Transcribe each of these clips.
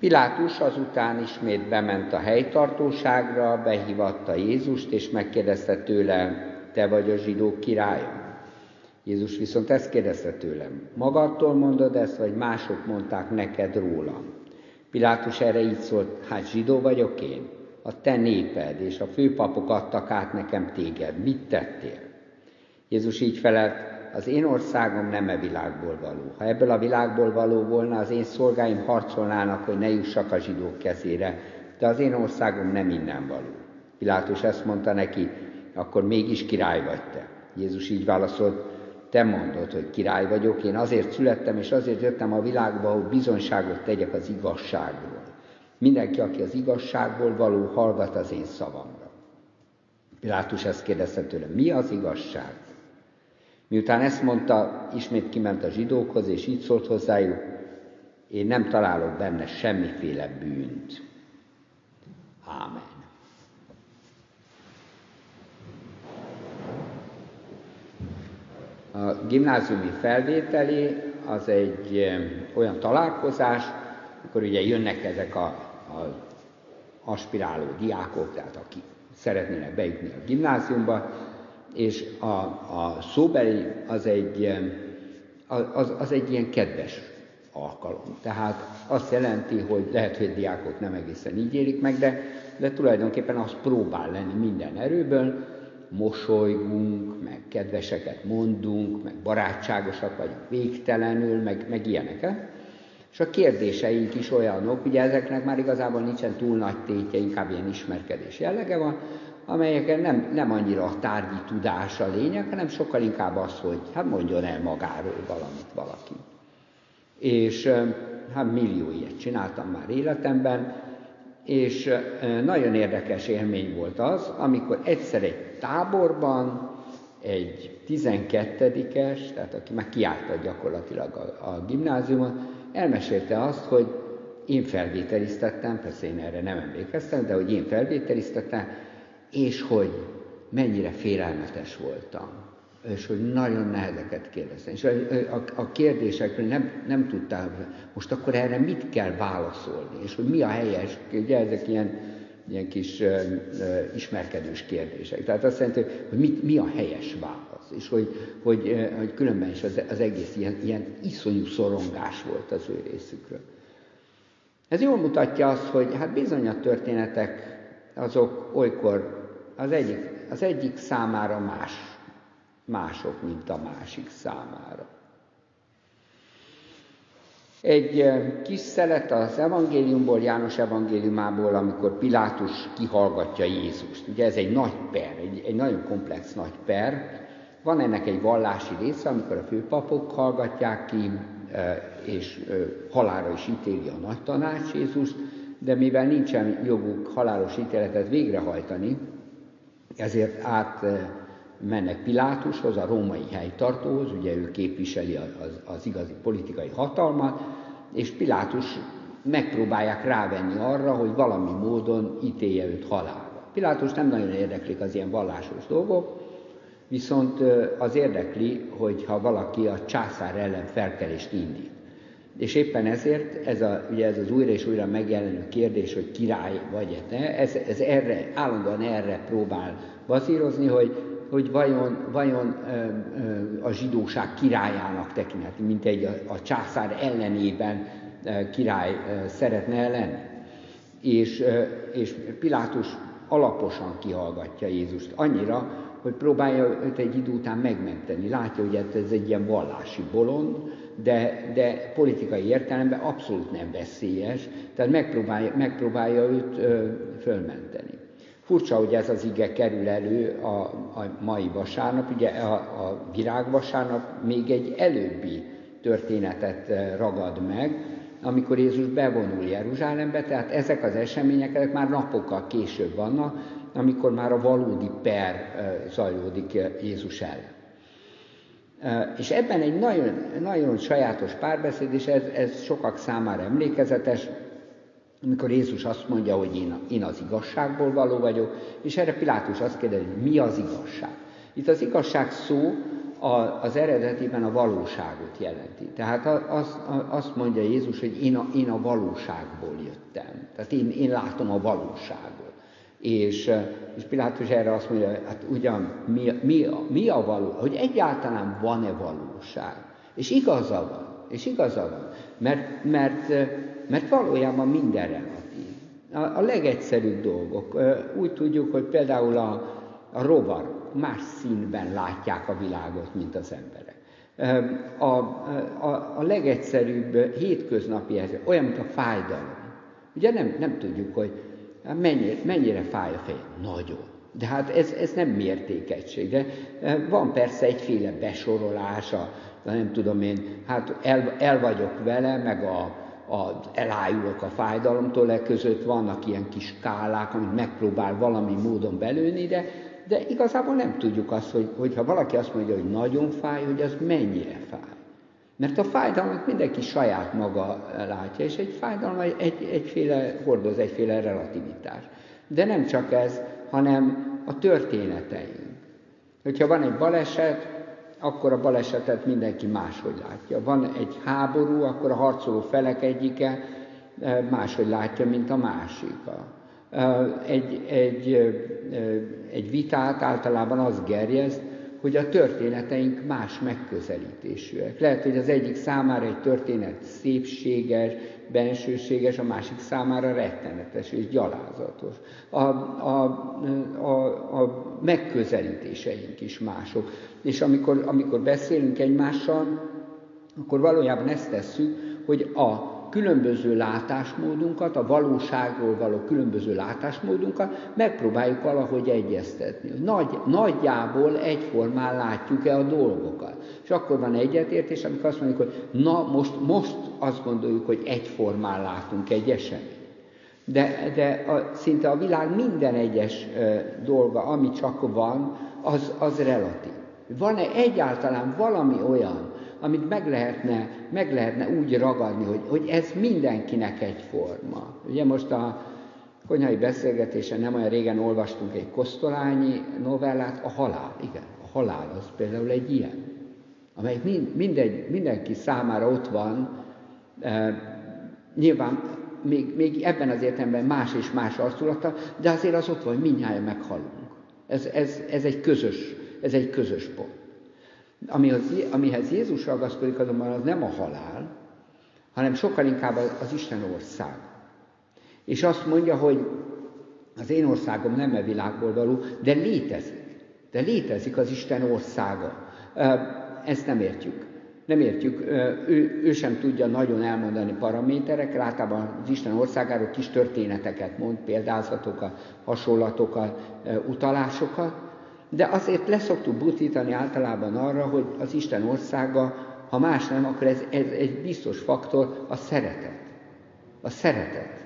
Pilátus azután ismét bement a helytartóságra, behívatta Jézust, és megkérdezte tőle, te vagy a zsidók királya? Jézus viszont ezt kérdezte tőlem, magadtól mondod ezt, vagy mások mondták neked rólam? Pilátus erre így szólt, hát zsidó vagyok én, a te néped és a főpapok adtak át nekem téged, mit tettél? Jézus így felelt, az én országom nem e világból való. Ha ebből a világból való volna, az én szolgáim harcolnának, hogy ne jussak a zsidók kezére, de az én országom nem innen való. Pilátus ezt mondta neki, akkor mégis király vagy te. Jézus így válaszolt, te mondod, hogy király vagyok, én azért születtem, és azért jöttem a világba, hogy bizonyságot tegyek az igazságról. Mindenki, aki az igazságból való, hallgat az én szavamra. Pilátus ezt kérdezte tőle, mi az igazság? Miután ezt mondta, ismét kiment a zsidókhoz, és így szólt hozzájuk, én nem találok benne semmiféle bűnt. Ámen. A gimnáziumi felvételi az egy olyan találkozás, amikor ugye jönnek ezek a, a aspiráló diákok, tehát akik szeretnének bejutni a gimnáziumba, és a, a szóbeli az egy, az, az egy ilyen kedves alkalom. Tehát azt jelenti, hogy lehet, hogy diákok nem egészen így élik meg, de, de tulajdonképpen az próbál lenni minden erőből, mosolygunk, meg kedveseket mondunk, meg barátságosak vagyunk végtelenül, meg, meg ilyeneket. És a kérdéseink is olyanok, ugye ezeknek már igazából nincsen túl nagy tétje, inkább ilyen ismerkedés jellege van, amelyeken nem, nem annyira a tárgyi tudás a lényeg, hanem sokkal inkább az, hogy hát mondjon el magáról valamit valaki. És hát millió ilyet csináltam már életemben, és nagyon érdekes élmény volt az, amikor egyszer egy táborban egy 12-es, tehát aki már kiárta gyakorlatilag a, a gimnáziumon, elmesélte azt, hogy én felvételiztettem, persze én erre nem emlékeztem, de hogy én felvételiztettem, és hogy mennyire félelmetes voltam, és hogy nagyon nehezeket kérdeztem. És a, a, a kérdésekről nem, nem tudtam, most akkor erre mit kell válaszolni, és hogy mi a helyes, ugye ezek ilyen, ilyen kis uh, uh, ismerkedős kérdések. Tehát azt jelenti, hogy mit, mi a helyes válasz, és hogy, hogy, uh, hogy különben is az, az egész ilyen, ilyen iszonyú szorongás volt az ő részükről. Ez jól mutatja azt, hogy hát bizony a történetek azok olykor az egyik, az egyik számára más, mások, mint a másik számára. Egy kis szelet az evangéliumból, János evangéliumából, amikor Pilátus kihallgatja Jézust. Ugye ez egy nagy per, egy, egy nagyon komplex nagy per. Van ennek egy vallási része, amikor a főpapok hallgatják ki, és halára is ítéli a nagy tanács Jézust, de mivel nincsen joguk halálos ítéletet végrehajtani, ezért át mennek Pilátushoz, a római helytartóhoz, ugye ő képviseli az, az igazi politikai hatalmat, és Pilátus megpróbálják rávenni arra, hogy valami módon ítélje őt halálra. Pilátus nem nagyon érdeklik az ilyen vallásos dolgok, viszont az érdekli, hogy ha valaki a császár ellen felkelést indít. És éppen ezért ez, a, ugye ez az újra és újra megjelenő kérdés, hogy király vagy te, ez, ez erre, állandóan erre próbál bazírozni, hogy, hogy vajon, vajon ö, ö, a zsidóság királyának tekintheti, mint egy a, a császár ellenében ö, király ö, szeretne lenni. És, ö, és Pilátus alaposan kihallgatja Jézust annyira, hogy próbálja őt egy idő után megmenteni. Látja, hogy ez egy ilyen vallási bolond, de, de politikai értelemben abszolút nem veszélyes, tehát megpróbálja, megpróbálja őt ö, fölmenteni. Furcsa, hogy ez az ige kerül elő a, a mai vasárnap, ugye a, a virágvasárnap még egy előbbi történetet ragad meg, amikor Jézus bevonul Jeruzsálembe, tehát ezek az események ezek már napokkal később vannak, amikor már a valódi per zajlódik Jézus ellen. És ebben egy nagyon, nagyon sajátos párbeszéd, és ez, ez sokak számára emlékezetes, amikor Jézus azt mondja, hogy én, én az igazságból való vagyok, és erre Pilátus azt kérdezi, hogy mi az igazság. Itt az igazság szó az eredetiben a valóságot jelenti. Tehát az, azt mondja Jézus, hogy én a, én a valóságból jöttem. Tehát én, én látom a valóságot. És, és Pilátus erre azt mondja, hát ugyan mi, mi, mi a való, hogy egyáltalán van-e valóság. És igaza van, és igaza van, mert, mert, mert valójában minden relatív. A, a legegyszerűbb dolgok. Úgy tudjuk, hogy például a, a rovar más színben látják a világot, mint az emberek. A, a, a legegyszerűbb hétköznapi ez olyan, mint a fájdalom. Ugye nem, nem tudjuk, hogy mennyire, mennyire fáj a fej. Nagyon. De hát ez, ez nem mértékegység. De van persze egyféle besorolása, nem tudom én, hát el, el vagyok vele, meg a, a, elájulok a fájdalomtól, e között vannak ilyen kis skálák, amit megpróbál valami módon belőni, de de igazából nem tudjuk azt, hogy, hogyha valaki azt mondja, hogy nagyon fáj, hogy az mennyire fáj. Mert a fájdalmat mindenki saját maga látja, és egy fájdalom egy, egyféle, hordoz egyféle relativitás. De nem csak ez, hanem a történeteink. Hogyha van egy baleset, akkor a balesetet mindenki máshogy látja. Van egy háború, akkor a harcoló felek egyike eh, máshogy látja, mint a másik egy, egy, egy vitát általában az gerjeszt, hogy a történeteink más megközelítésűek. Lehet, hogy az egyik számára egy történet szépséges, bensőséges, a másik számára rettenetes és gyalázatos. A, a, a, a megközelítéseink is mások. És amikor, amikor beszélünk egymással, akkor valójában ezt tesszük, hogy a különböző látásmódunkat, a valóságról való különböző látásmódunkat megpróbáljuk valahogy egyeztetni. Nagy, nagyjából egyformán látjuk-e a dolgokat. És akkor van egyetértés, amikor azt mondjuk, hogy na most, most azt gondoljuk, hogy egyformán látunk egy eseményt. De, de a, szinte a világ minden egyes e, dolga, ami csak van, az, az relatív. Van-e egyáltalán valami olyan, amit meg lehetne, meg lehetne úgy ragadni, hogy, hogy ez mindenkinek egyforma. Ugye most a konyhai beszélgetésen nem olyan régen olvastunk egy Kosztolányi novellát, a halál, igen, a halál az például egy ilyen, amely mind, mindegy, mindenki számára ott van, e, nyilván még, még ebben az értelemben más és más arculata, de azért az ott van, hogy mindjárt meghalunk. Ez, ez, ez, egy közös, ez egy közös pont. Amihez, amihez Jézus ragaszkodik azonban az nem a halál, hanem sokkal inkább az Isten ország. És azt mondja, hogy az én országom nem e világból való, de létezik. De létezik az Isten országa. Ezt nem értjük. Nem értjük, ő, ő sem tudja nagyon elmondani paraméterekkel, általában az Isten országáról kis történeteket mond, példázatokat, hasonlatokat, utalásokat, de azért leszoktuk butítani általában arra, hogy az Isten országa, ha más nem, akkor ez, ez egy biztos faktor, a szeretet. A szeretet.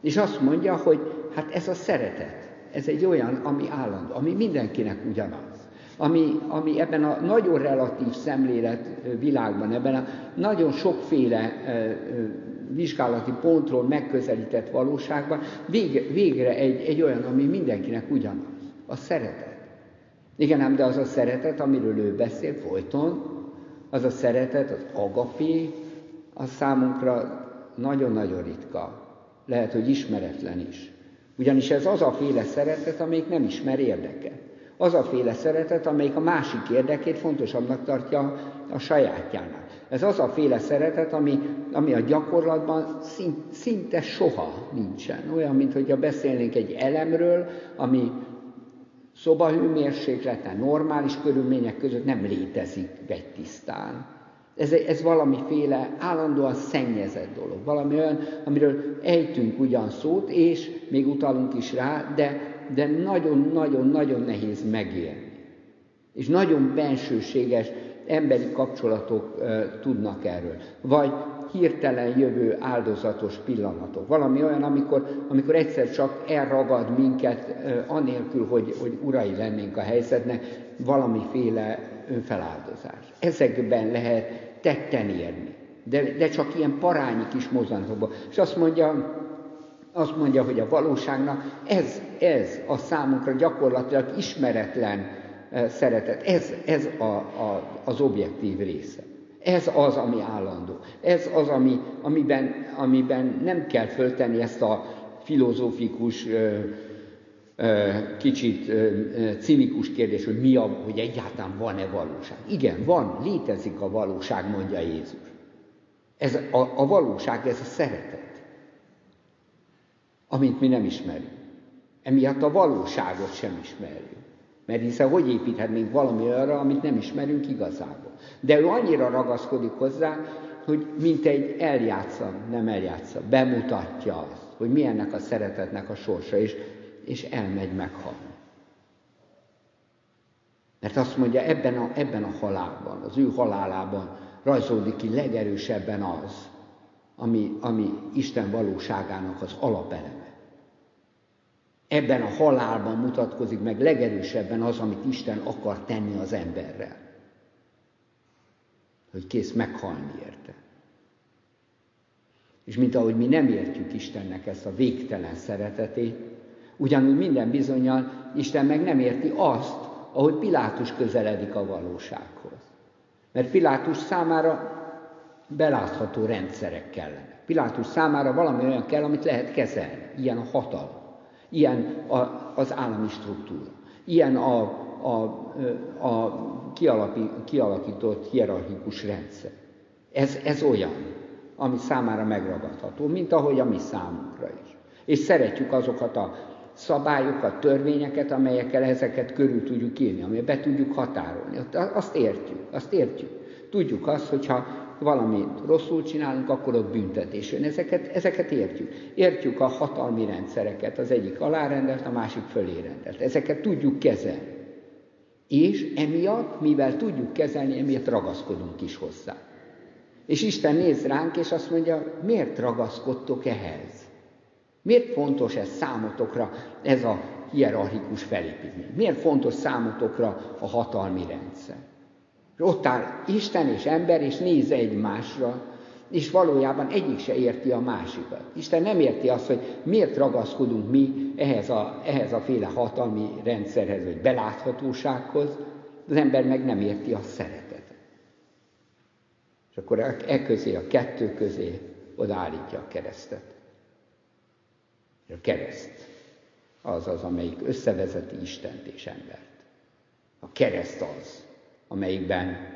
És azt mondja, hogy hát ez a szeretet, ez egy olyan, ami állandó, ami mindenkinek ugyanaz. Ami, ami ebben a nagyon relatív szemlélet világban, ebben a nagyon sokféle vizsgálati pontról megközelített valóságban végre, végre egy, egy olyan, ami mindenkinek ugyanaz. A szeretet. Igen, ám de az a szeretet, amiről ő beszél folyton, az a szeretet, az agapé, az számunkra nagyon-nagyon ritka. Lehet, hogy ismeretlen is. Ugyanis ez az a féle szeretet, amelyik nem ismer érdeket. Az a féle szeretet, amelyik a másik érdekét fontosabbnak tartja a sajátjának. Ez az a féle szeretet, ami, ami a gyakorlatban szinte soha nincsen. Olyan, mint hogyha beszélnénk egy elemről, ami szobahőmérsékleten, normális körülmények között nem létezik vegytisztán. Ez, ez valamiféle állandóan szennyezett dolog, valami olyan, amiről ejtünk ugyan szót, és még utalunk is rá, de, de nagyon-nagyon-nagyon nehéz megélni. És nagyon bensőséges emberi kapcsolatok uh, tudnak erről. Vagy hirtelen jövő áldozatos pillanatok. Valami olyan, amikor, amikor egyszer csak elragad minket, anélkül, hogy, hogy urai lennénk a helyzetnek, valamiféle önfeláldozás. Ezekben lehet tetten érni. De, de csak ilyen parányi kis mozzanatokban. És azt mondja, azt mondja, hogy a valóságnak ez, ez a számunkra gyakorlatilag ismeretlen szeretet. Ez, ez a, a, az objektív része. Ez az, ami állandó. Ez az, ami, amiben, amiben nem kell föltenni ezt a filozófikus, kicsit cinikus kérdés, hogy mi a, hogy egyáltalán van-e valóság. Igen, van, létezik a valóság, mondja Jézus. Ez a, a valóság, ez a szeretet, amit mi nem ismerünk. Emiatt a valóságot sem ismerjük. Mert hiszen hogy építhetnénk valami arra, amit nem ismerünk igazából. De ő annyira ragaszkodik hozzá, hogy mint egy eljátsza, nem eljátsza, bemutatja azt, hogy mi ennek a szeretetnek a sorsa, és, és elmegy meghalni. Mert azt mondja, ebben a, ebben a halálban, az ő halálában rajzolódik ki legerősebben az, ami, ami Isten valóságának az alapeleme. Ebben a halálban mutatkozik meg legerősebben az, amit Isten akar tenni az emberrel. Hogy kész meghalni érte. És mint ahogy mi nem értjük Istennek ezt a végtelen szeretetét, ugyanúgy minden bizonyal Isten meg nem érti azt, ahogy Pilátus közeledik a valósághoz. Mert Pilátus számára belátható rendszerek kellenek. Pilátus számára valami olyan kell, amit lehet kezelni. Ilyen a hatalom. Ilyen a, az állami struktúra. Ilyen a, a, a kialapi, kialakított hierarchikus rendszer. Ez, ez olyan, ami számára megragadható, mint ahogy a mi számunkra is. És szeretjük azokat a szabályokat, törvényeket, amelyekkel ezeket körül tudjuk írni, amelyet be tudjuk határolni. Azt értjük, azt értjük. Tudjuk azt, hogyha valamit rosszul csinálunk, akkor ott büntetés jön. Ezeket, ezeket értjük. Értjük a hatalmi rendszereket, az egyik alárendelt, a másik fölé rendelt. Ezeket tudjuk kezelni. És emiatt, mivel tudjuk kezelni, emiatt ragaszkodunk is hozzá. És Isten néz ránk, és azt mondja, miért ragaszkodtok ehhez? Miért fontos ez számotokra, ez a hierarchikus felépítmény? Miért fontos számotokra a hatalmi rendszer? Ott áll Isten és ember, és néz egymásra, és valójában egyik se érti a másikat. Isten nem érti azt, hogy miért ragaszkodunk mi ehhez a, ehhez a féle hatalmi rendszerhez, vagy beláthatósághoz, az ember meg nem érti a szeretetet. És akkor e, e közé, a kettő közé odaállítja a keresztet. A kereszt az az, amelyik összevezeti Istent és embert. A kereszt az, amelyikben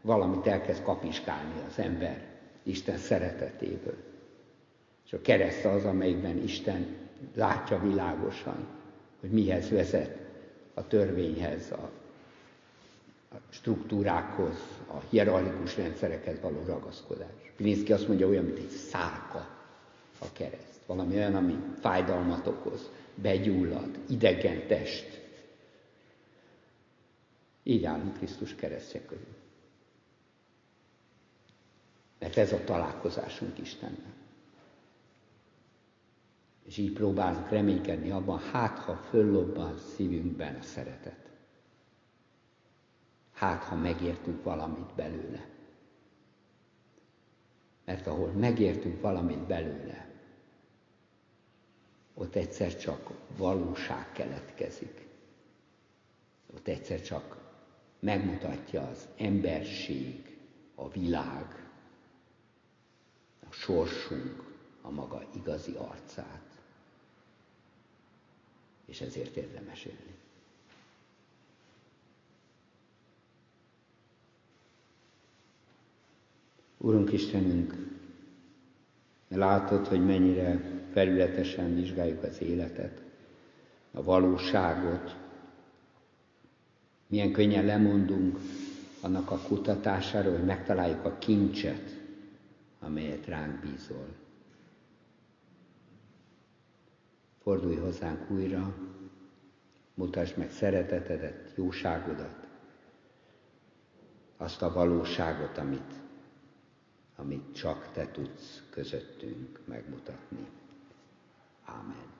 valamit elkezd kapiskálni az ember Isten szeretetéből. És a kereszt az, amelyikben Isten látja világosan, hogy mihez vezet a törvényhez, a, struktúrákhoz, a hierarchikus rendszerekhez való ragaszkodás. Pilinszki azt mondja, olyan, mint egy szárka a kereszt. Valami olyan, ami fájdalmat okoz, begyullad, idegen test, így állunk Krisztus keresztje körül. Mert ez a találkozásunk Istennel. És így próbálunk reménykedni abban, hát ha föllobban szívünkben a szeretet. Hát ha megértünk valamit belőle. Mert ahol megértünk valamit belőle, ott egyszer csak valóság keletkezik. Ott egyszer csak megmutatja az emberség, a világ, a sorsunk, a maga igazi arcát. És ezért érdemes élni. Úrunk Istenünk, látod, hogy mennyire felületesen vizsgáljuk az életet, a valóságot, milyen könnyen lemondunk annak a kutatásáról, hogy megtaláljuk a kincset, amelyet ránk bízol. Fordulj hozzánk újra, mutasd meg szeretetedet, jóságodat, azt a valóságot, amit, amit csak te tudsz közöttünk megmutatni. Amen.